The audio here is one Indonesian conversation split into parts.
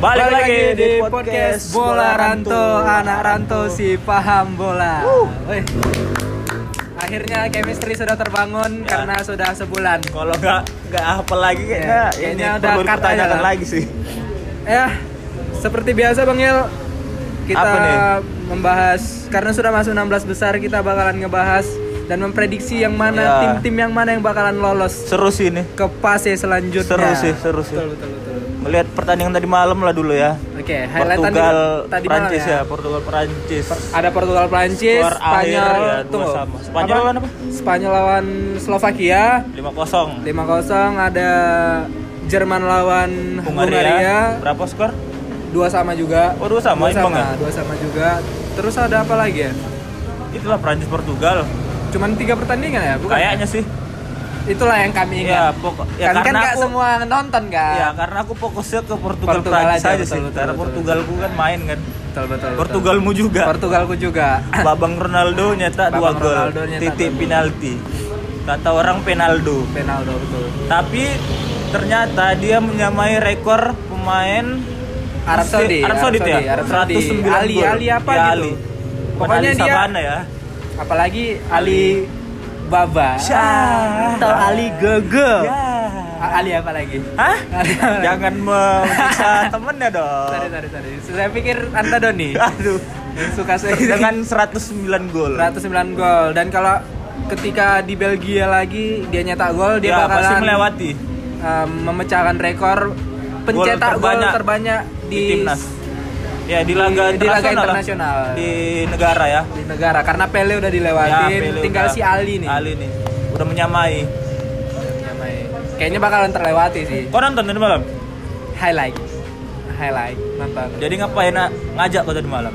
Balik lagi di podcast Bola Ranto, anak ranto si paham bola. Wih. Akhirnya chemistry sudah terbangun Ya. karena sudah sebulan. Kalau nggak nggak apa lagi kayaknya, Ya, ini udah perlu lah. lagi sih. Ya, seperti biasa Bang Yel, kita Apa nih? membahas karena sudah masuk 16 besar kita bakalan ngebahas dan memprediksi yang mana Ya. tim-tim yang mana yang bakalan lolos Seru sih ini. ke fase selanjutnya. Seru sih, seru sih. Betul, betul, betul. Melihat pertandingan tadi malam lah dulu ya. Oke, highlight Portugal tadi, Prancis ya. ya. Portugal Prancis. Ada Portugal Prancis, Skor akhir Spanyol, ya, tunggu. sama. Spanyol lawan apa? Spanyol lawan Slovakia 5-0. 5-0, ada Jerman lawan Hungaria. Hungaria, Berapa skor? dua sama juga. Oh, dua sama, dua sama, ya? dua sama juga. Terus ada apa lagi ya? Itulah Prancis Portugal. Cuman tiga pertandingan ya, bukan? Kayaknya sih. Itulah yang kami Ya, ingat. pokok ya kan kan karena nggak aku semua nonton kan? Ya, karena aku fokusnya ke Portugal, Portugal Prancis aja, aja, betul, sih. betul, karena betul, Portugalku kan main kan. betul betul. betul. Portugalmu juga. Portugalku juga. Babang Ronaldo nyetak dua gol. Titik penalti. Kata orang penaldo. Penaldo betul. Tapi ternyata dia menyamai rekor pemain Arab Saudi. Arab Saudi ya. Arab Saudi. 109 Ali. Ali apa Ya, gitu? Ali. Pokoknya Ali dia- Sabana ya. Apalagi Ali Baba. Syah. Atau Ali Gege. Ya. A- Ali apa lagi? Hah? Jangan menyiksa temennya dong. Sorry, sorry, sorry. Saya pikir Anda Doni Aduh. suka saya Dengan 109 gol. 109 gol dan kalau ketika di Belgia lagi dia nyetak gol dia ya, pasti bakalan melewati um, memecahkan rekor pencetak gol terbanyak terbanyak, di, di, timnas. Ya di laga di laga internasional, lah. di negara ya. di negara karena Pele udah dilewatin Ya, Pele tinggal udah- si Ali nih Ali nih. Udah menyamai. Nyamai. kayaknya bakalan terlewati sih Kau nonton tadi malam? highlight highlight nonton Jadi ngapain ngajak kau tadi malam?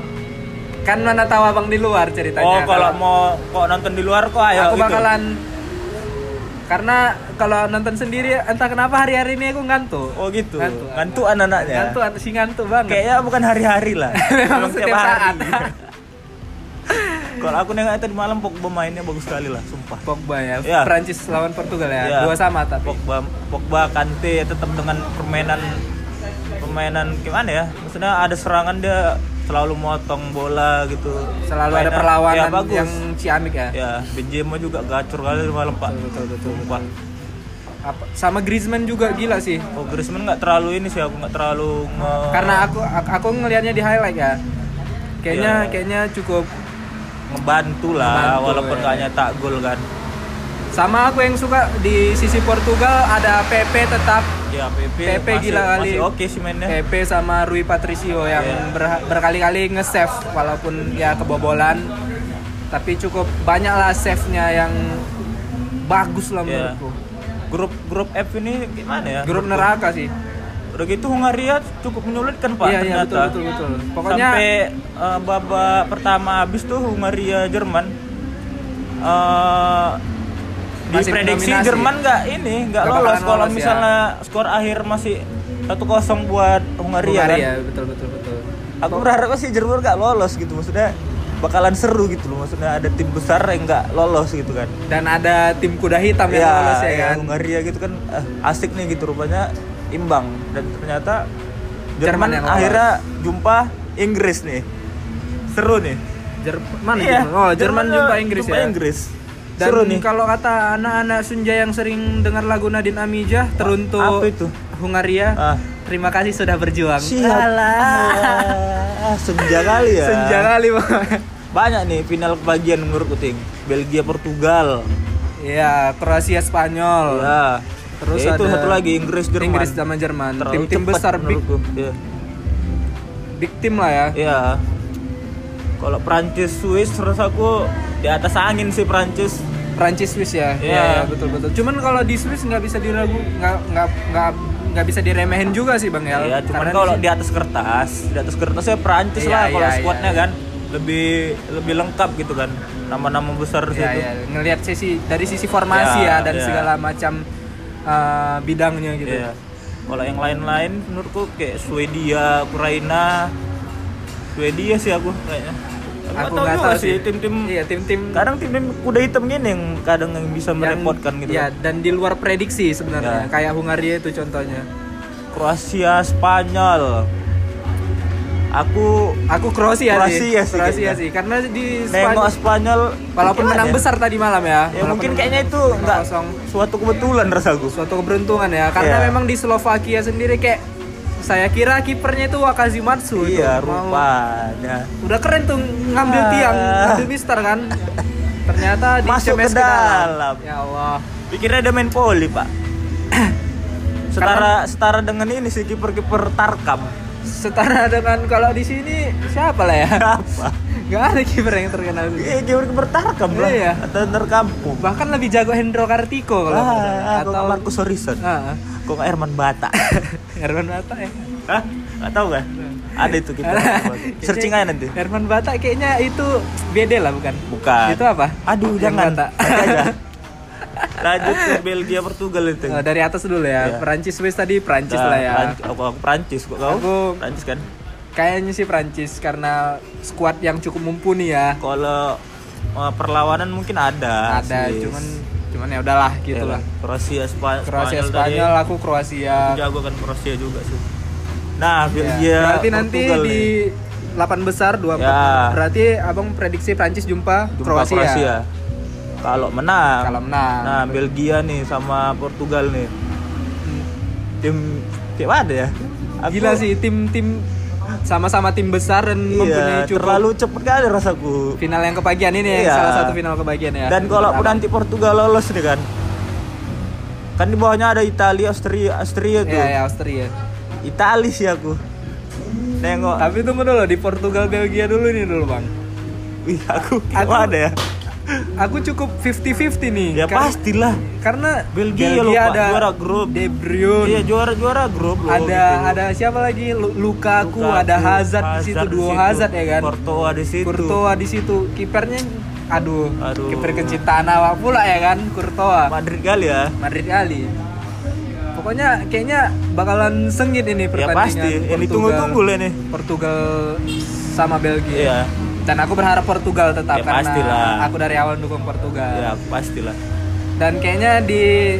kan mana tahu abang di luar ceritanya Oh, kalau mau kok nonton di luar kok ayo aku gitu. bakalan karena kalau nonton sendiri entah kenapa hari-hari ini aku ngantuk Oh gitu. Ngantuk. Ngantuk anak-anaknya. ngantuk si ngantuk banget Kayaknya bukan hari-hari lah. Memang tiap setiap saat. Kalau aku nengok tadi malam Pogba mainnya bagus sekali lah, sumpah. Pogba ya, Ya. Prancis lawan Portugal ya, Ya. dua sama tapi Pogba, Pogba, Kante tetap dengan permainan permainan gimana ya? Maksudnya ada serangan dia selalu motong bola gitu. selalu ada perlawanan ya, bagus. yang ciamik ya. Ya, Benzema juga gacor kali malam Pak. Betul, betul, betul, Sumpah. Apa, sama Griezmann juga gila sih. Oh, Griezmann nggak terlalu ini sih, aku nggak terlalu nge... Karena aku aku, aku ngelihatnya di highlight ya. Kayaknya Ya. kayaknya cukup ngebantu lah, Ngebantu, walaupun ya. nggak nyetak gol kan. sama aku yang suka di sisi Portugal ada PP tetap Ya, PP, PP masih, gila kali. oke sih mainnya. PP sama Rui Patricio yang Iya. ber- berkali-kali nge-save walaupun ya kebobolan tapi cukup banyak lah save-nya yang bagus lah Iya. menurutku. Grup grup F ini gimana ya? Grup neraka sih. Udah gitu Hungaria cukup menyulitkan Pak Iya, iya, ternyata. betul, betul, betul. Pokoknya- sampai eh, babak pertama habis tuh Hungaria Jerman eh Masih diprediksi mendominasi. Jerman nggak ini nggak lolos kalau lolos, ya. misalnya skor akhir masih 1-0 buat Hungaria, kan. Hungaria, betul betul betul. Aku berharap sih Jerman nggak lolos gitu maksudnya bakalan seru gitu loh maksudnya ada tim besar yang nggak lolos gitu kan. Dan ada tim kuda hitam yang lolos ya kan. Hungaria gitu kan eh, asik nih gitu rupanya imbang dan ternyata Jerman Jerman, yang lolos. akhirnya jumpa Inggris nih seru nih Jer mana Iya, Jerman? Oh, Jerman Jerman jumpa Inggris jumpa ya. Inggris Dan seru nih kalau kata anak-anak Sunja yang sering dengar lagu Nadine Amijah teruntuk apa itu? Hungaria. ah Terima kasih sudah berjuang. Alah, senja kali ya Senja kali Bang. banyak nih final kebagian menurutku ting Belgia Portugal Iya, Kroasia Spanyol. ya Terus Ya, itu ada satu lagi Inggris Jerman Inggris sama Jerman. Terlalu Tim-tim besar big. Iya. big tim lah ya. Iya. Kalau Prancis Swiss rasaku di atas angin sih Prancis. Prancis Swiss ya. Iya. Iya, betul betul. Cuman kalau di Swiss nggak bisa diragu, nggak nggak nggak nggak bisa diremehin juga sih Bang El. Iya, cuman kalau di- di atas kertas, di atas kertasnya Prancis Iya, lah kalau iya, squadnya iya. kan lebih lebih lengkap gitu kan. Nama-nama besar Iya, situ. iya. ngelihat sisi dari sisi formasi ya, Iya, dan iya. segala macam uh, bidangnya gitu. Iya. Kalau yang lain-lain menurutku kayak Swedia, Ukraina. Swedia sih aku kayaknya. Aku nggak tahu sih tim-tim Iya, tim-tim kadang tim-tim kuda hitam gini yang kadang yang bisa yang- merepotkan gitu. Iya, kan. dan di luar prediksi sebenarnya. Iya. Kayak Hungaria itu contohnya. Kroasia, Spanyol. Aku Aku Kroasia, Kroasia sih. sih Kroasia sih. Karena di Spanyol Spanyol walaupun menang ya? besar tadi malam ya. Ya mungkin kayaknya itu enggak 5-0. suatu kebetulan rasaku. suatu keberuntungan ya. Karena Iya. memang di Slovakia sendiri kayak saya kira kipernya itu Wakazimatsu. Iya, Mau- rupanya. Udah keren tuh ngambil Ah. tiang, ngambil mister kan. Ternyata di Masuk CMS ke dalam. Ya Allah. Pikirnya dia main poli, Pak. Setara setara dengan ini sih kiper-kiper Tarkam. Setara dengan kalau di sini siapa lah ya? Apa? Gak ada kiper yang terkenal. Iya, kiper-kiper Tarkam lah. Iya. Atau terkampung. Bahkan lebih jago Hendro Kartiko kalau. Ah, atau Marcus Horizon. Ah, Kok Herman Bata? Herman Bata ya. Hah? Gak tahu kan? Ada itu kiper. Searching aja nanti. Herman Bata kayaknya itu beda lah bukan? Bukan. Itu apa? Aduh, jangan. Bata. Aja. Lanjut ke Belgia Portugal itu. Oh, dari atas dulu ya. Iya. Perancis Swiss tadi Perancis Nah, lah ya. Prancis- aku, aku Prancis kok kau? Aku- Prancis kan. Kayaknya sih Perancis karena skuad yang cukup mumpuni ya. Kalau uh, perlawanan mungkin ada. Ada, Swiss. cuman cuman ya udahlah gitu Ya, lah. Kroasia, Spa- Kroasia Spanyol, Spanyol, tadi. aku Kroasia. Aku jago kan Kroasia juga sih. Nah, Ya, Belgia, Berarti nanti Portugal di nih. 8 besar dua Ya. Berarti Abang prediksi Prancis jumpa, Jumpa Kroasia. Kroasia. Kalau menang. Kalau menang. Nah, Belgia nih sama Portugal nih. Tim tim ada ya? Aku- Gila sih tim-tim sama-sama tim besar dan mempunyai Iya, cukup terlalu cepet kali rasaku. final yang kebagian ini yang Iya. salah satu final kebagian ya. Dan kalau Abang. nanti Portugal lolos nih kan. Kan di bawahnya ada Italia, Austria, Austria tuh. Iya, ya Austria. Itali sih aku. Nengok. Tapi tunggu dulu di Portugal Belgia dulu nih dulu, Bang. Wih, aku Aku- ada ya. Aku cukup 50-50 nih. Ya Kar- pastilah. Karena Belgia loh, Pak, juara grup. De Bruyne, Iya juara-juara grup loh. ada gitu. ada siapa lagi? Lu- Lukaku, Lukaku, ada Hazard, di situ Hazard duo. Hazard ya kan. Courtois di situ. Courtois di situ. Kipernya aduh, Aduh. kiper kecintaan awak pula ya kan, Courtois. Madrid kali ya. Madrid kali. Pokoknya kayaknya bakalan sengit ini Ya pertandingan. pasti. Ini Portugal- tunggu-tunggu lah nih. Portugal sama Belgia. Iya. Dan aku berharap Portugal tetap Ya, karena pastilah. aku dari awal dukung Portugal. Ya pastilah. Dan kayaknya di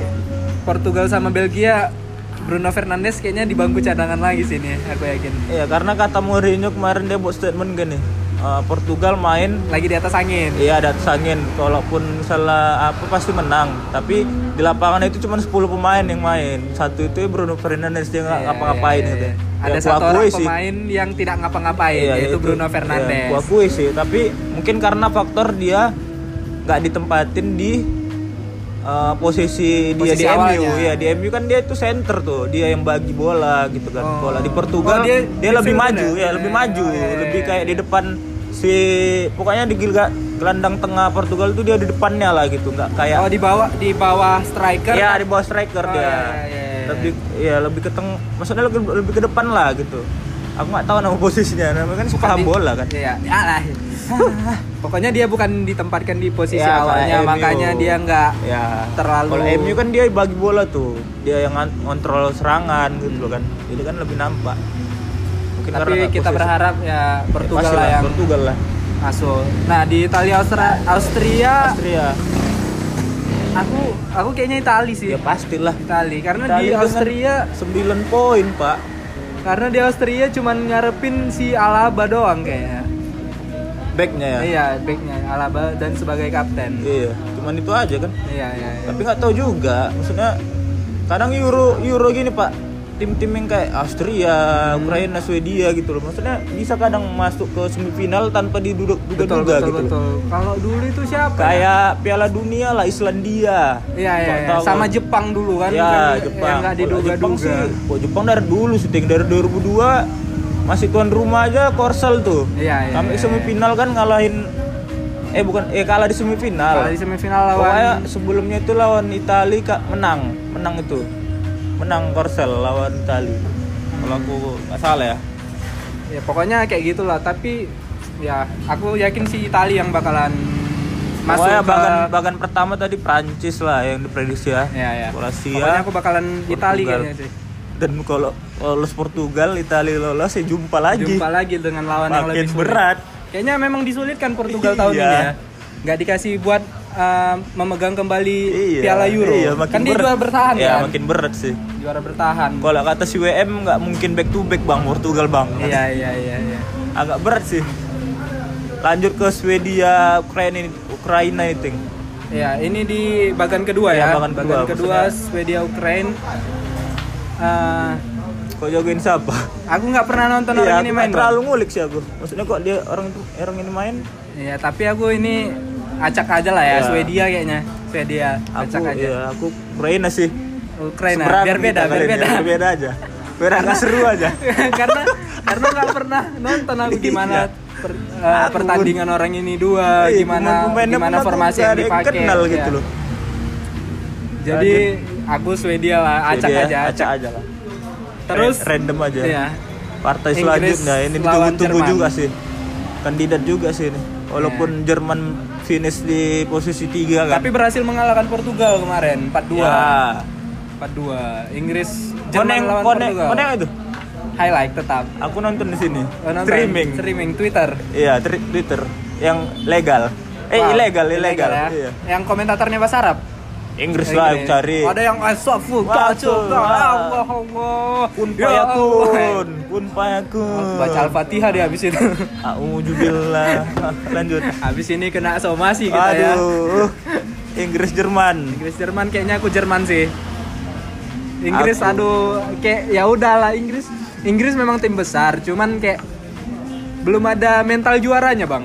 Portugal sama Belgia Bruno Fernandes kayaknya di bangku cadangan lagi sini, aku yakin. Iya karena kata Mourinho kemarin dia buat statement gini. eh, Portugal main Lagi di atas angin. Iya ada atas angin, kalaupun salah apa pasti menang. Tapi di lapangan itu cuma 10 pemain yang main. Satu itu Bruno Fernandes dia nggak Iya, ngapa-ngapain iya, gitu. Iya. Ya, Ada satu orang sih. pemain yang tidak ngapa-ngapain, Iya, yaitu itu. Bruno Iya, Fernandes. gua akui sih, tapi mungkin karena faktor dia nggak ditempatin di uh, posisi dia Posisi di awalnya. MU. Ya di MU kan dia itu center tuh, dia yang bagi bola gitu kan. Oh. Bola di Portugal Oh, dia dia, lebih maju ya? ya, lebih Iya, maju, iya, iya, lebih iya. kayak di depan si pokoknya di gilga- gelandang tengah Portugal tuh dia di depannya lah gitu, nggak kayak Oh, di bawah di bawah striker. Iya di bawah striker Oh, dia. iya, iya, iya. Lebih ya lebih ke teng maksudnya lebih, lebih ke depan lah gitu. Aku nggak tahu nama posisinya, namanya kan suka bola kan. Iya, ya lah. Pokoknya dia bukan ditempatkan di posisi Ya, awalnya, MU. makanya dia nggak ya terlalu- Kalau MU kan dia bagi bola tuh, dia yang ngontrol serangan gitu loh kan. Jadi kan lebih nampak. Mungkin Tapi kita posisi. berharap ya Portugal Pasti lah yang Portugal lah. masuk. Nah, di Italia Austria, Austria Austria. Aku aku kayaknya Itali sih. Ya pastilah. Itali karena Itali di dengan Austria 9 poin, Pak. karena di Austria cuman ngarepin si Alaba doang kayaknya. Backnya ya. Iya, backnya Alaba dan sebagai kapten. Iya, cuman itu aja kan. Iya, iya, iya. tapi nggak tahu juga maksudnya kadang euro euro gini pak tim-tim yang kayak Austria, Ukraina, Swedia gitu loh maksudnya bisa kadang masuk ke semifinal tanpa betul, diduga-duga betul, gitu betul. Kalau dulu itu siapa? ya? kayak Piala Dunia lah Islandia Iya, iya, iya. tahu. sama Jepang dulu kan. ya yang- Jepang Yang Kalau Jepang sih kok Jepang dari dulu sih Ting. dari 2002 masih tuan rumah aja Korsel tuh Iya, iya. sampai iya. semifinal kan ngalahin eh bukan eh kalah di semifinal Kalau di semifinal lawan Pokoknya sebelumnya itu lawan Itali kak menang, menang itu, menang Korsel lawan Itali. Kalau aku nggak salah ya. ya pokoknya kayak gitulah tapi ya aku yakin si Itali yang bakalan masuk Pokoknya ke bagan bagan pertama tadi Prancis lah yang diprediksi ya. ya ya Kroasia. pokoknya aku bakalan Itali kayaknya sih Dan kalau lolos Portugal, Itali lolos ya jumpa lagi. jumpa lagi dengan lawan yang Makin lebih sulit berat. kayaknya memang disulitkan Portugal tahun Iya. ini ya nggak dikasih buat eh, memegang kembali Iya, Piala Euro. iya, makin kan dia berat. juara bertahan Iya, kan? makin berat sih. Juara bertahan. Kalau kata si WM nggak mungkin back to back bang Portugal bang. Iya iya iya iya. Agak berat sih. Lanjut ke Swedia, Ukraina ini, Ukraina itu. Ya, ini di bagian kedua Iya, ya. bagian kedua, kedua maksudnya- Swedia Ukraine. Eh, Kok jagoin siapa? aku nggak pernah nonton Iya, orang ini main. Bang. terlalu ngulik sih aku. Maksudnya kok dia orang orang ini main? Iya, tapi aku ini acak aja lah ya, Iya. Swedia kayaknya. Swedia, acak Aku aja. iya, aku Ukraina sih. Ukraina, Seberang biar beda, biar beda. biar beda aja. Biar agak seru aja. karena karena nggak pernah nonton aku gimana Iya. per- eh, Aku pertandingan orang ini dua, Iya, gimana gimana formasi yang dipakai. kenal ya. gitu loh. Jadi aku Swedia lah, acak ya, aja, acak aja lah. Terus Ra- random aja. Iya. Partai Inggris selanjutnya ini ditunggu-tunggu juga sih. Kandidat juga sih ini. Walaupun Jerman finish di posisi 3 kan. Tapi berhasil mengalahkan Portugal kemarin 4-2. Ya. 4-2. Inggris Jerman Koneng, lawan koneng, Portugal. koneng itu. Highlight tetap. Aku nonton di sini. Oh, nonton. Streaming. Streaming Twitter. Iya, Twitter yang legal. Eh, Wow, ilegal, ilegal. ya. Iya. Yang komentatornya bahasa Arab. Inggris lah yang cari. Ada yang asafu kacau. Allah Allah. Ya Allah. payakun, pun payakun. Baca Al-Fatihah dia habis itu. Auzubillah. Lanjut. habis ini kena somasi kita ya. Aduh. Inggris Jerman. Inggris Jerman kayaknya aku Jerman sih. Inggris Aku- aduh kayak ya udahlah Inggris Inggris memang tim besar cuman kayak belum ada mental juaranya bang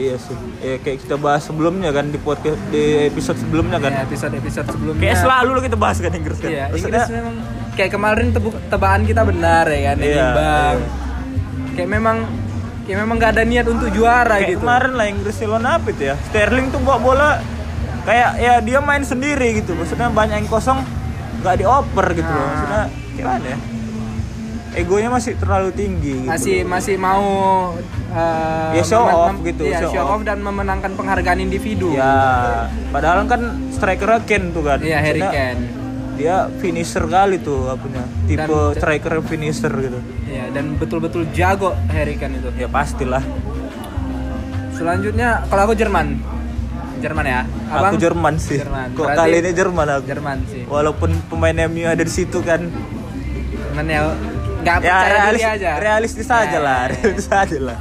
Iya sih. Ya, kayak kita bahas sebelumnya kan di podcast di episode sebelumnya kan. ya, episode episode sebelumnya Kayak selalu kita bahas kan Inggris kan. iya Inggris memang kayak kemarin tebuk tebakan kita benar ya kan Iya, imbang iya. kayak memang kayak memang nggak ada niat untuk juara kayak gitu kemarin lah Inggris lawan apa itu ya? Sterling tuh bawa bola kayak ya dia main sendiri gitu. Maksudnya banyak yang kosong nggak dioper gitu loh. Nah. Maksudnya gimana ya? Egonya masih terlalu tinggi gitu. masih masih mau uh, Ya, show off gitu, iya, show show, off. off dan memenangkan penghargaan individu Ya, padahal kan striker Kane tuh kan. iya Harry Kane Dia finisher kali tuh apanya. Tipe Dan- striker finisher gitu. Iya, dan betul-betul jago Harry Kane itu. Ya pastilah. Selanjutnya kalau aku Jerman. Jerman ya. Aku Jerman sih. Jerman. Kok Berarti kali ini Jerman aku. Jerman sih. Walaupun pemain MU ada di situ kan. Cuman ya nggak Ya percaya realis, diri aja. realistis Ya, aja ya, lah, ya. realistis aja lah.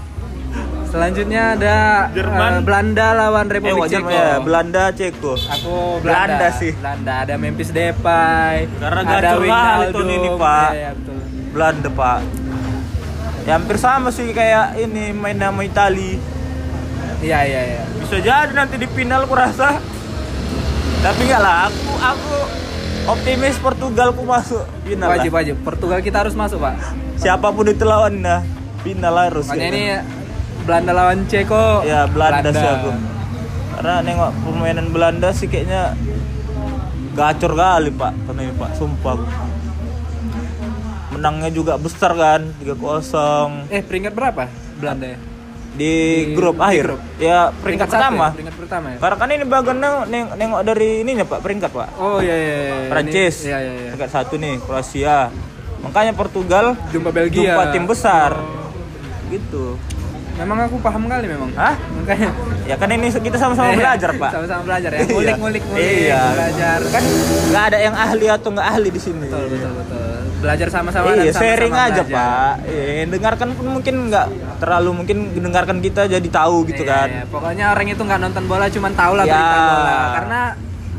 Selanjutnya ada Jerman. eh, Belanda lawan Eh Republik wajar Ceko. ya, Belanda Ceko. Aku Belanda. Belanda sih. Belanda ada Memphis Depay. Karena ada Wijnaldum. ini, Pak. Iya, iya, betul. Belanda pak. Ya hampir sama sih kayak ini main nama Itali. Iya, iya, iya. Bisa jadi nanti di final aku rasa. Tapi enggak lah, aku aku optimis Portugal ku masuk final Wajib lah. wajib. Portugal kita harus masuk, Pak. Siapa pun itu lawan nah, final harus. Makanya ya ini? Belanda lawan Ceko. ya Belanda, sih aku. Karena nengok permainan Belanda sih kayaknya gacor kali pak, karena ini pak, sumpah. Menangnya juga besar kan, 3-0 Eh, peringkat berapa Belanda ya? di, Di- grup di akhir. grup. Ya peringkat, satu pertama. ya? Peringkat pertama ya? Karena kan ini bagian neng- neng- nengok dari ininya pak, peringkat pak. Oh iya iya. iya. Prancis, Ini- Iya iya iya. peringkat satu nih, Kroasia. Makanya Portugal Jumpa Belgia. jumpa tim besar, Oh. gitu. Memang aku paham kali memang. Hah? Makanya Ya kan ini kita sama-sama belajar pak. Sama-sama belajar ya. Iya. Ngulik. Iya. Belajar. Kan nggak ada yang ahli atau nggak ahli di sini. Betul betul betul. Belajar sama-sama Iya, dan sama-sama sharing aja belajar. pak. Iya, dengarkan pun mungkin nggak terlalu mungkin dengarkan kita jadi tahu gitu Iya, kan. iya. Pokoknya orang itu nggak nonton bola cuman tahu lah Ya. berita bola. Karena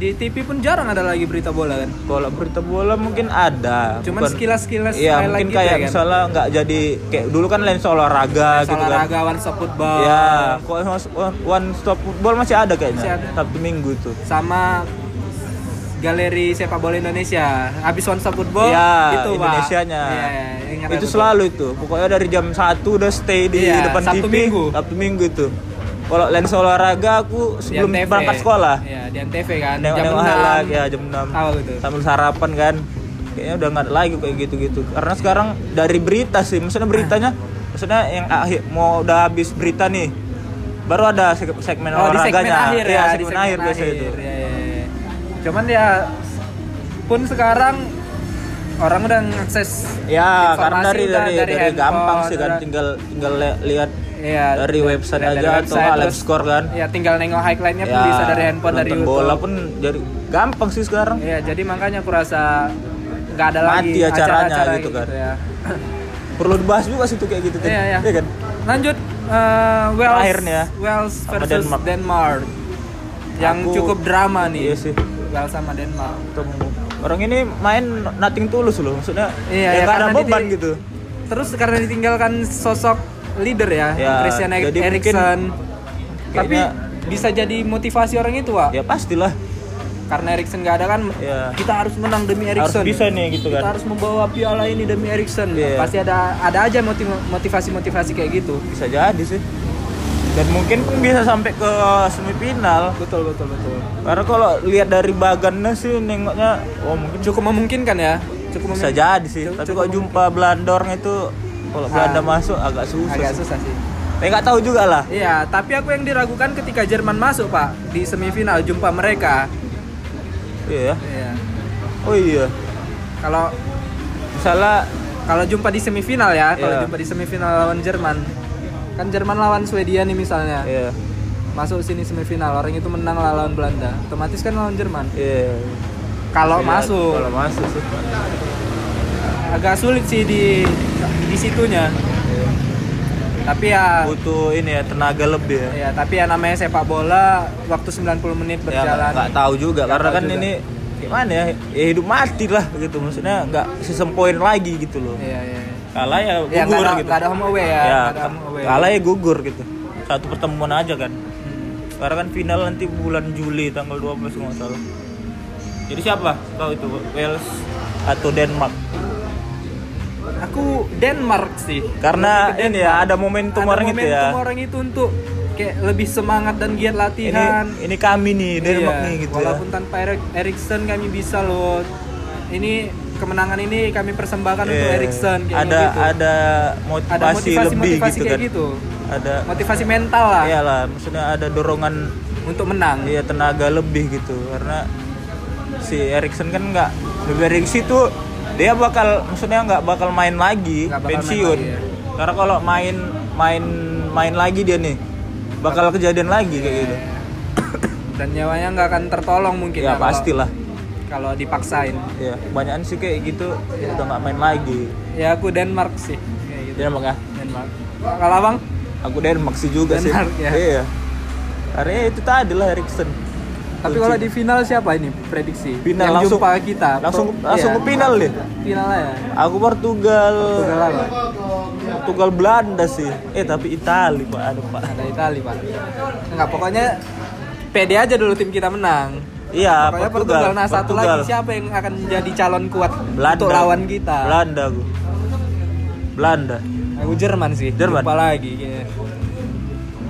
di TV pun jarang ada lagi berita bola kan. Kalau berita bola mungkin ada. Cuman Bukan- sekilas-sekilas Iya, highlight mungkin gitu kayak ya kan? misalnya nggak jadi kayak dulu kan lensa olahraga Soal gitu kan. olahraga one stop football. Ya, kok one- stop football masih ada kayaknya. Masih ada. Sabtu Minggu tuh. Sama galeri sepak bola Indonesia. Habis one stop football Iya, itu Pak. Indonesianya. Iya, iya, itu selalu itu. Pokoknya dari jam 1 udah stay di Iya, depan Sabtu TV. Minggu. Sabtu Minggu itu. Kalau lensa olahraga aku Di sebelum Antv. berangkat sekolah. Iya, di Antv kan. Nengok jam 6. highlight ya jam 6. Apa gitu? Sambil sarapan kan. Kayaknya udah nggak ada lagi kayak gitu-gitu. Karena sekarang dari berita sih, maksudnya beritanya maksudnya yang akhir mau udah habis berita nih. Baru ada seg- segmen Oh, di segmen olahraganya. akhir Iya, ya, di segmen akhir biasa itu. Iya, iya, iya. Cuman ya pun sekarang orang udah ngakses Ya, karena dari dari dari, handphone, gampang sih kan tinggal tinggal li- lihat Iya, dari website dari aja atau website, live terus- score kan. Ya tinggal nengok highlightnya pun bisa dari handphone dari YouTube. bola pun jadi gampang sih sekarang. Iya, jadi makanya aku rasa nggak ada lagi Mati acaranya acara-acara gitu kan. ya. Perlu dibahas juga sih tuh kayak gitu tuh. Iya, iya. kan? Lanjut eh, Wales Terakhir nih ya. Wales versus Denmark. Denmark. Yang Aku- cukup drama nih. Iya sih. Wales sama Denmark. Orang ini main nothing tulus loh, maksudnya Iya, ya ya, ada beban dia- gitu. Terus karena ditinggalkan sosok leader ya, Ya, Christian jadi mungkin Eriksen. Tapi kayaknya- bisa jadi motivasi orang itu, Wak. Ya pastilah. Karena Eriksen nggak ada kan, Ya. kita harus menang demi Harus Eriksen. bisa nih gitu Kita kan. harus membawa piala ini demi Eriksen. Iya. Pasti ada ada aja motiv- motivasi-motivasi kayak gitu. Bisa jadi sih. Dan mungkin pun bisa sampai ke semifinal. Betul betul betul. Karena kalau lihat dari bagannya sih nengoknya oh mungkin Cukup memungkinkan ya. Cukup bisa memungkinkan. jadi sih. Cukup- Tapi kalau jumpa Blandorng itu kalau Ah. Belanda masuk agak susah. agak susah sih. Tapi nggak tahu juga lah. Iya, tapi aku yang diragukan ketika Jerman masuk, Pak, di semifinal jumpa mereka. Iya. ya. Iya. Oh iya. Kalau Misalnya kalau jumpa di semifinal ya, kalau Iya. jumpa di semifinal lawan Jerman. Kan Jerman lawan Swedia nih misalnya. iya. Masuk sini semifinal, orang itu menang lah lawan Belanda. Otomatis kan lawan Jerman. Iya. Kalau Iya, masuk Kalau masuk sih. agak sulit sih di di situnya. Tapi ya Butuh ini ya tenaga lebih ya. ya tapi ya namanya sepak bola waktu 90 menit Ya berjalan. nggak tahu juga Nggak karena tahu kan juga. ini gimana ya? Ya hidup mati lah gitu. Maksudnya nggak sistem poin lagi gitu loh. Iya, iya. Kalah ya Ya, gugur ada, gitu. nggak ada home away ya. ya ada home away. kalah ya gugur gitu. Satu pertemuan aja kan. Hmm. Karena kan final nanti bulan Juli tanggal 12 kalau nggak salah. Jadi siapa? Tahu itu Wales atau Denmark? Aku Denmark sih. Karena Lebih ke ini Denmark. ya ada momentum Ada orang itu momentum ya. orang itu untuk kayak lebih semangat dan giat Ini latihan. ini kami nih Denmark Iya, nih gitu Walaupun ya. tanpa Erik Eriksen kami bisa loh. Ini kemenangan ini kami persembahkan untuk Iya. Eriksen kayak ada gitu. ada motivasi, ada motivasi lebih motivasi gitu kayak kan. gitu. Ada Motivasi mental lah iyalah maksudnya ada dorongan untuk menang. iya tenaga lebih gitu karena si Erikson kan nggak dari situ dia bakal maksudnya nggak bakal main lagi bakal main pensiun lagi, ya. karena kalau main main main lagi dia nih bakal kejadian lagi kayak gitu Dan nyawanya nggak akan tertolong mungkin ya kalau- pastilah Kalau dipaksain. ya kebanyakan sih kayak gitu udah nggak main lagi Ya aku Denmark sih kayak gitu. Denmark ya Denmark. Kalau Abang? aku Denmark sih juga Denmark, sih ya. iya karena ya itu tadi lah Erikson Tapi kalau di final siapa ini prediksi? Final, Yang langsung- jumpa kita. langsung Pro- langsung iya. ke final deh Final ya. aku Portugal Portugal apa? Portugal Belanda sih eh tapi Itali pak ada pak Ada Itali pak. Enggak pokoknya pede aja dulu tim kita menang. iya Pokoknya Portugal Portugal. Nah satu Portugal. lagi siapa yang akan jadi calon kuat Belanda untuk lawan kita? Belanda aku Belanda Aku Jerman sih. Jerman. Lupa lagi. kayaknya.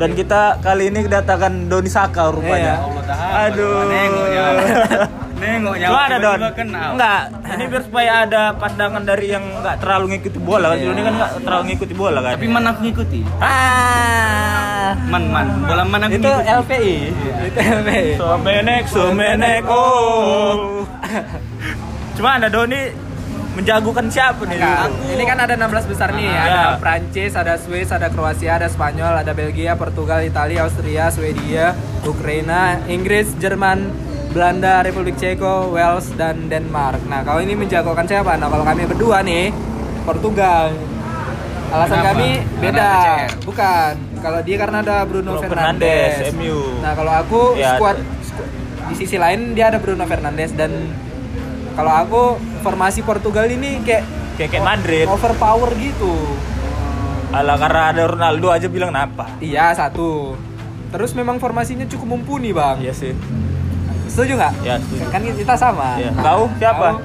Dan kita kali ini kedatangan Doni Saka rupanya Iya. aduh Nengoknya. Nengoknya. Gimana Don? tiba-tiba kenal. Enggak, ini biar supaya ada pandangan dari yang nggak terlalu ngikuti bola kan. Iya. Doni kan nggak terlalu ngikuti bola kan. Tapi mana aku ngikuti? ah, Man, man. Bola mana aku Itu ngikuti? LPI. Itu LPI. Somenek, Somenek, oh. Cuma ada Doni menjagokan siapa nih? Enggak, ini kan ada 16 besar nih, Ah, ada ya. Prancis, ada Swiss, ada Kroasia, ada Spanyol, ada Belgia, Portugal, Italia, Austria, Swedia, Ukraina, Inggris, Jerman, Belanda, Republik Ceko, Wales, dan Denmark. Nah, kalau ini menjagokan siapa? Nah, kalau kami berdua nih, Portugal. Alasan Kenapa? kami beda. Bukan. Kalau dia karena ada Bruno Bruno Fernandes. Fernandes, MU. Nah, kalau aku Ya, squad- di sisi lain dia ada Bruno Fernandes dan kalau aku formasi Portugal ini kayak Kayak kayak Madrid. overpower gitu. Alah karena ada Ronaldo aja bilang kenapa? Iya satu. Terus memang formasinya cukup mumpuni bang. Iya sih. Setuju nggak? Ya, setuju. Kan kita sama. Iya. Kau siapa?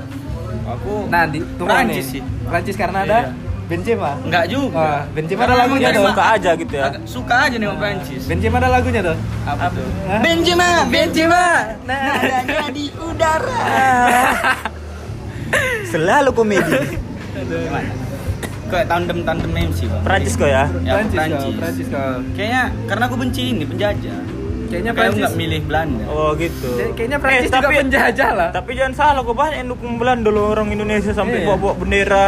Aku Nah di tunggu Prancis sih. Prancis karena ada Iya. Benzema. enggak juga. Wah, Benzema ada lagunya dong. Suka aja gitu ya. suka aja nih sama Prancis. Benzema ada lagunya tuh. Apa tuh? Benzema, Benzema. Nah, Nadanya di udara. Selalu komedi. Kayak tandem-tandem MC, Bang. Prancis kok ya. Ya, Prancis, Prancis. kau, Prancis kau. Kayaknya karena aku benci ini penjajah. Kayaknya Kayak Prancis nggak milih Belanda. Oh gitu. Kayaknya Prancis Eh, juga tapi- penjajah lah. Tapi jangan salah kok banyak yang dukung Belanda loh orang Indonesia sampai Iya. bawa-bawa bendera.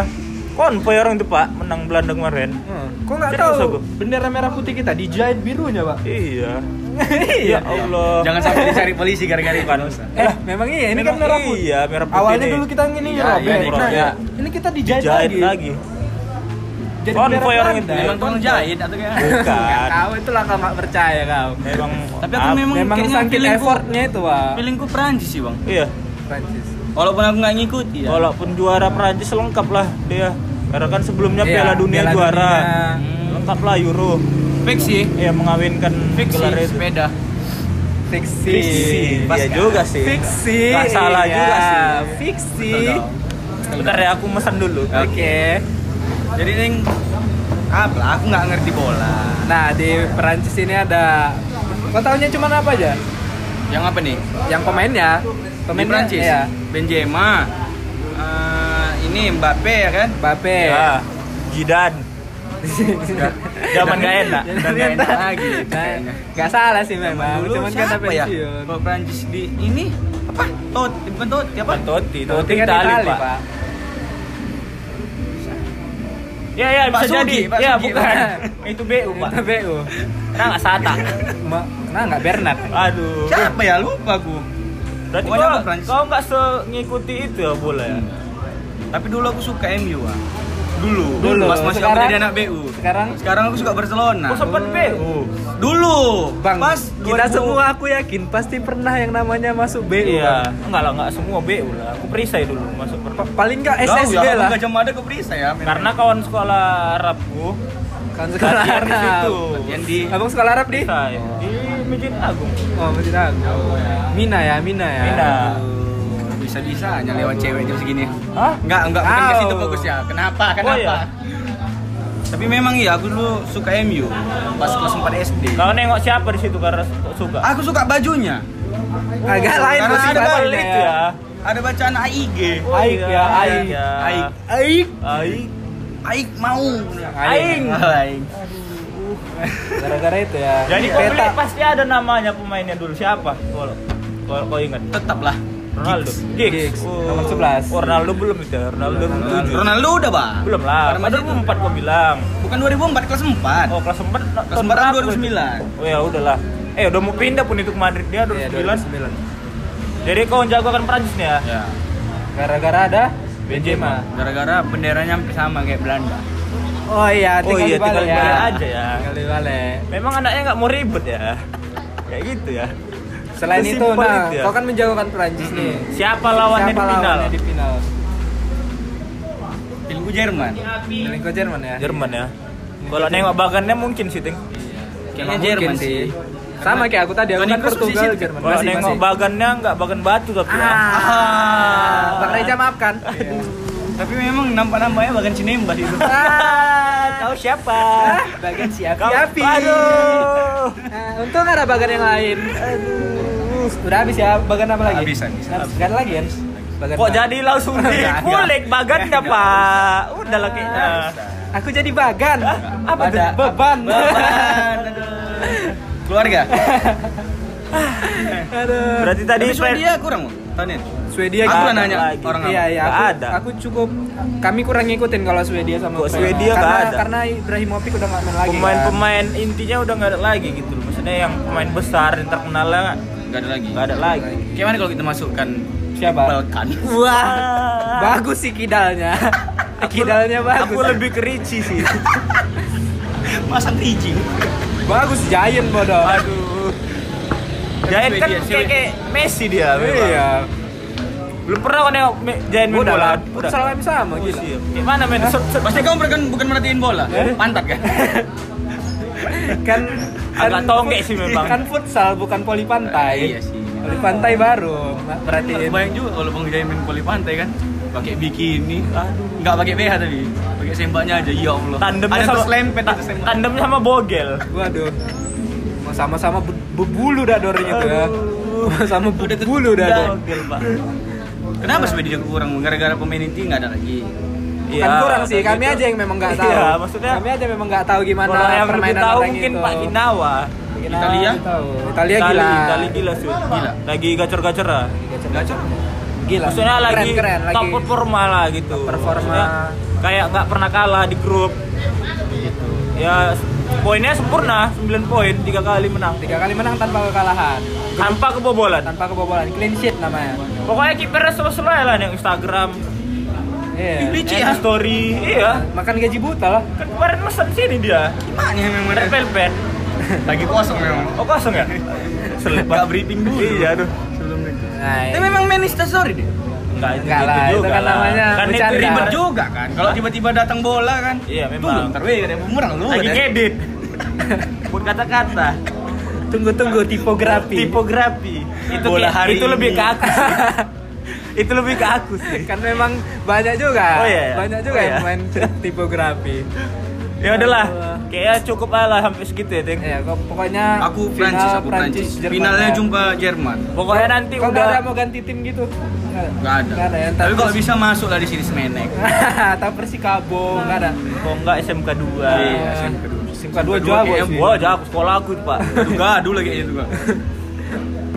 Konvoy orang itu Pak menang Belanda kemarin. Hmm. Kok nggak tahu bendera merah putih kita dijahit birunya, Pak? Iya. Iya. Ya Allah. Jangan sampai dicari polisi gara-gara itu. Eh, memang iya, ini kan Memang merah putih. Iya, merah putih. Awalnya nih. dulu kita ini Iya, robek. iya, Nah, iya. ini kita dijahit, Dijahit lagi. lagi. Jadi Konvoy orang itu. Memang tukang jahit atau kayak Bukan. Kau itulah kau nggak percaya kau. Memang Tapi aku memang Memang feelingku- effortnya itu, Pak. Feelingku Prancis sih bang. Iya. Prancis. Walaupun aku nggak ngikuti ya. Walaupun juara Prancis lengkap lah dia. Karena kan sebelumnya Iya, Piala Dunia Piala juara. Dunia. Hmm. Lengkap lah Euro. Fix sih. Iya mengawinkan Fix gelar itu. sepeda. Fiksi. Fiksi. Iya juga sih. Fiksi. Nggak salah iya. juga sih. Fiksi. Bentar ya aku pesan dulu. Oke. Jadi neng apa lah, aku nggak ngerti bola. Nah, di Perancis ini ada Kau tahunya cuma apa aja? Yang apa nih? Yang pemainnya. Di Pemainnya Prancis. Ya. Benzema. Ini Mbappe ya kan? Mbappe. Ya. Zidane. Zaman gak enak. Udah nggak enak lagi. Nggak salah sih memang. Dulu Cuman kan siapa ya? Kalau Prancis di ini apa? Totti bukan Totti apa? Totti, Totti kan Itali, Pak. Pak. Ya ya Pak bisa Sugi, jadi. Pak ya Sugi. bukan. Itu BU, Pak. Itu BU. Nah, nggak Sata. Ma- Nah, nggak Bernard. Aduh. Siapa ya? Lupa aku. Berarti kau, kau nggak ngikuti itu ya bola ya? Tapi dulu aku suka MU ah. Dulu. Dulu. Pas masih aku Sekarang- jadi anak BU. Sekarang Sekarang aku suka Barcelona. Kau sempat BU. Dulu. Bang, pas kita 2000 semua aku yakin pasti pernah yang namanya masuk BU. Iya. Bang. Enggak lah, enggak semua BU lah. Aku perisai dulu masuk per Pa- Paling nggak Tahu SSB ya, lah. Gajah Mada ke Perisai ya. memang. Karena kawan sekolah Arabku Kan sekolah Arab. situ. Latihan di Abang sekolah Arab di? Perisai. Di Masjid Agung. Oh, Masjid Agung. Mina ya, Mina ya. Mina. Bisa-bisa hanya lewat cewek jam segini. Hah? Enggak, enggak bukan ke situ fokus ya. Kenapa? Kenapa? Oh, iya. Tapi memang iya, aku dulu suka MU pas kelas 4 SD. Kau nengok siapa di situ karena suka? Aku suka bajunya. Agak lain Karena ada balik itu ya. Ada bacaan AIG. Aik ya, Aik. ya. Aik. Aik. Aik. Aik mau. Aing. Aik. Gara-gara itu ya. Jadi kau peta. pasti ada namanya pemainnya dulu siapa? Kalau kalau kau ingat. Tetaplah. Ronaldo. Giggs, nomor 11. Oh, Ronaldo belum itu. ya? Ronaldo belum tujuh. Ronaldo udah, Bang. Belum lah. Pada masa Pada itu. 2004 kau bilang. Bukan 2004, kelas 4. Oh, kelas 4 Kelas tahun 4 berapa? 2009. Oh ya udahlah. Eh udah mau pindah pun itu ke Madrid dia Iya, 2009. 2009. Jadi kau jagokan Prancis nih ya? Ya. Gara-gara ada Benzema. Gara-gara benderanya hampir sama kayak Belanda. Oh iya, Oh tinggal iya, dibalik tinggal ya. aja ya. Tinggal dibalik. Memang anaknya nggak mau ribet ya. Kayak gitu ya. Selain itu, Sesimpel nah, itu ya. kau kan menjagokan Prancis nih. Siapa lawannya Siapa di final? lawannya di final? Filmku Jerman. Jerman ya. Jerman ya. Kalau nengok bagannya mungkin sih, Ting. Kayaknya Jerman sih. Sama kayak aku tadi, aku kan Portugal, Jerman. Kalau nengok bagannya nggak bagan batu tapi ya. Ah, Bang Reja maafkan. Tapi memang nampak-nampaknya bahkan Cinemba itu. Ah, tahu siapa? Bagian siap Kau-. Aduh. Nah, untung ada bagan yang lain. Aduh. Udah habis ya, bagan apa lagi? Habis, habis. Gak ada lagi kan? Bagan Kok jadi langsung dikulik bagannya, Pak? Udah kayaknya. Aku jadi bagan. Apa beban. Beban. aduh. Keluarga. Aduh. Berarti tadi Tapi Swedia kurang, tahun. Swedia Aku gimana? lah nanya lagi. orang Iya, iya. Nggak Aku, ada. aku cukup kami kurang ngikutin kalau Swedia sama Ukraina. Swedia karena, nggak ada? Karena Ibrahimovic udah nggak main lagi. kan. pemain-pemain intinya udah nggak ada lagi gitu loh. Maksudnya yang pemain besar yang terkenal Enggak ada lagi. nggak ada lagi. Gimana kalau kita masukkan Siapa? Balkan? Wah, bagus sih kidalnya. kidalnya bagus. Aku lebih ke Ricci sih. Masa biji? bagus Giant bodoh. Aduh. Giant kan Swedia, kayak, Messi dia. Iya. Belum pernah nengok Me- Giant main Udah bola? lah, futsal kami sama Oh, gila. siap. Kayak mana main? Pasti kamu bukan bukan merhatiin bola, Eh? pantat kan? kan Agak tonggek sih memang. Kan futsal bukan poli pantai. Iya sih. Poli pantai baru. Perhatiin. Bayang juga kalau Bang Jaya main voli pantai kan, pakai bikini, nggak pakai BH tapi, pakai sembaknya aja. Ya Allah. Tandemnya Ada sama terselempet tandemnya sama Bogel. Waduh. Sama-sama be- bebulu dah dornya tuh ya. Sama bebulu dah. Kenapa Swedia kurang? Gara-gara pemain inti nggak ada lagi. Iya, kan kurang sih, kami gitu. aja yang memang nggak tahu. Iya, maksudnya kami aja memang nggak tahu gimana yang permainan tahu orang mungkin itu. Pak Ginawa. Italia? tahu. Italia Itali, gila. Itali gila sih. Gila. Lagi gacor-gacor lah. Gacor. Gila. Maksudnya keren, lagi keren, lagi. top performa lah gitu. Performa. Maksudnya kayak nggak pernah kalah di grup. Gitu. Ya poinnya sempurna, 9 poin, tiga kali menang. Tiga kali menang tanpa kekalahan. Tanpa kebobolan. Tanpa kebobolan. Clean sheet namanya. Pokoknya kipernya selalu lah yang Instagram, Iya. Licik Insta ya. story, iya. Makan gaji buta lah. Kan kemarin mesen sini dia. Gimana ya memang Red Velvet. Lagi kosong memang. Oh kosong ya? Selip Gak briefing dulu. Iya, aduh. Sebelum itu. Nah, Tapi memang main story deh. Enggak, itu, Enggak gitu lah, itu juga kan lah. namanya kan itu bercanda. ribet Ribet juga kan. Kalau tiba-tiba datang bola kan. Iya, memang. Tunggu, ntar weh ada bumerang lu. Lagi ngedit. Buat kata-kata. Tunggu-tunggu tipografi. Tipografi. Itu Bola hari itu lebih ke aku. itu lebih ke aku sih. kan memang banyak juga. Oh, iya, iya. Banyak juga Oh, yang iya. main tipografi. Ya udahlah, kayaknya cukup aja lah sampai segitu ya, Ting. Ya, kok pokoknya Aku Prancis, aku Prancis. Jerman Finalnya ya. jumpa Jerman. Pokoknya nanti nggak udah ada mau ganti tim gitu? Nggak ada. Gak ada. Nggak ada ya. Tapi kalau bisa masuk lah di sini Semenek. tak Persikabo nggak ada. kok enggak SMK 2. Iya, SMK dua. SMK dua SMK jauh kayaknya sih. Wah, jauh sekolah aku tuh, Pak. Juga dulu kayaknya juga.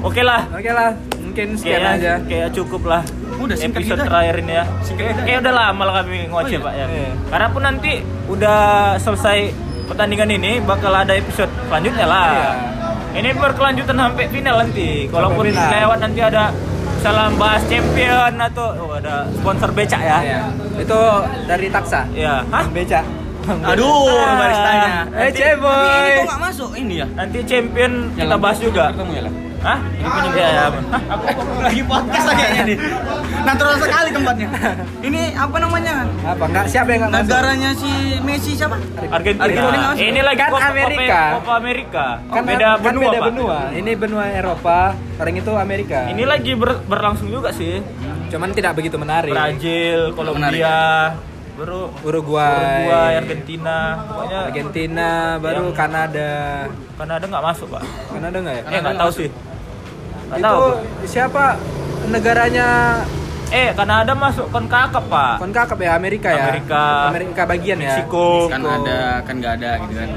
Oke lah. Oke lah, mungkin sekian aja. kayak cukup lah. Udah, singkat episode aja. terakhir ini ya. Singkat gitu kayak udah lama lah kami ngoceh Oh, iya? pak ya. Iya. Karena pun nanti udah selesai pertandingan ini bakal ada episode selanjutnya lah. Iya. Ini berkelanjutan sampai final nanti. Kalaupun final. lewat nanti ada salam bahas champion atau oh, ada sponsor becak ya. Iya. Itu dari Taksa. Iya. Hah? Bang Beca. Aduh, Ah. baristanya. Eh, ceboy. Tapi ini kok gak masuk ini ya? Nanti champion kita bahas juga. Ketemu ya lah. Hah? Ini punya ya, ya. Hah? Aku lagi podcast kayaknya nih. Natural sekali tempatnya. Ini apa namanya? Apa? Enggak siapa yang enggak? Negaranya si Messi siapa? Argentina. Ini lagi Kan Copa- Amerika. Copa Amerika. Kan beda kan benua, beda Pak. benua. Ini benua Eropa, orang itu Amerika. Ini lagi ber- berlangsung juga sih. cuman tidak begitu menarik. Brazil, Kolombia, baru Uruguay, Uruguay, Argentina, pokoknya Argentina, baru Kanada. Kanada nggak masuk pak. Kanada nggak ya? Eh nggak tahu sih. Nggak itu tahu. siapa negaranya Eh Kanada masuk konkakaf pak. konkakaf ya Amerika ya Amerika. Amerika bagian ya Meksiko. Kan ada, kan gak ada gitu kan.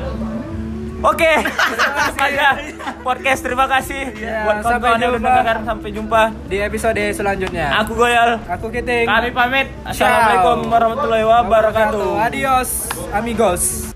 Oke, saja podcast terima kasih Ya, buat sampai kawan-kawan yang udah jumpa. mendengarkan sampai jumpa. di episode selanjutnya Aku Goyal. aku Kiting Kami pamit. Assalamualaikum warahmatullahi wabarakatuh. adios amigos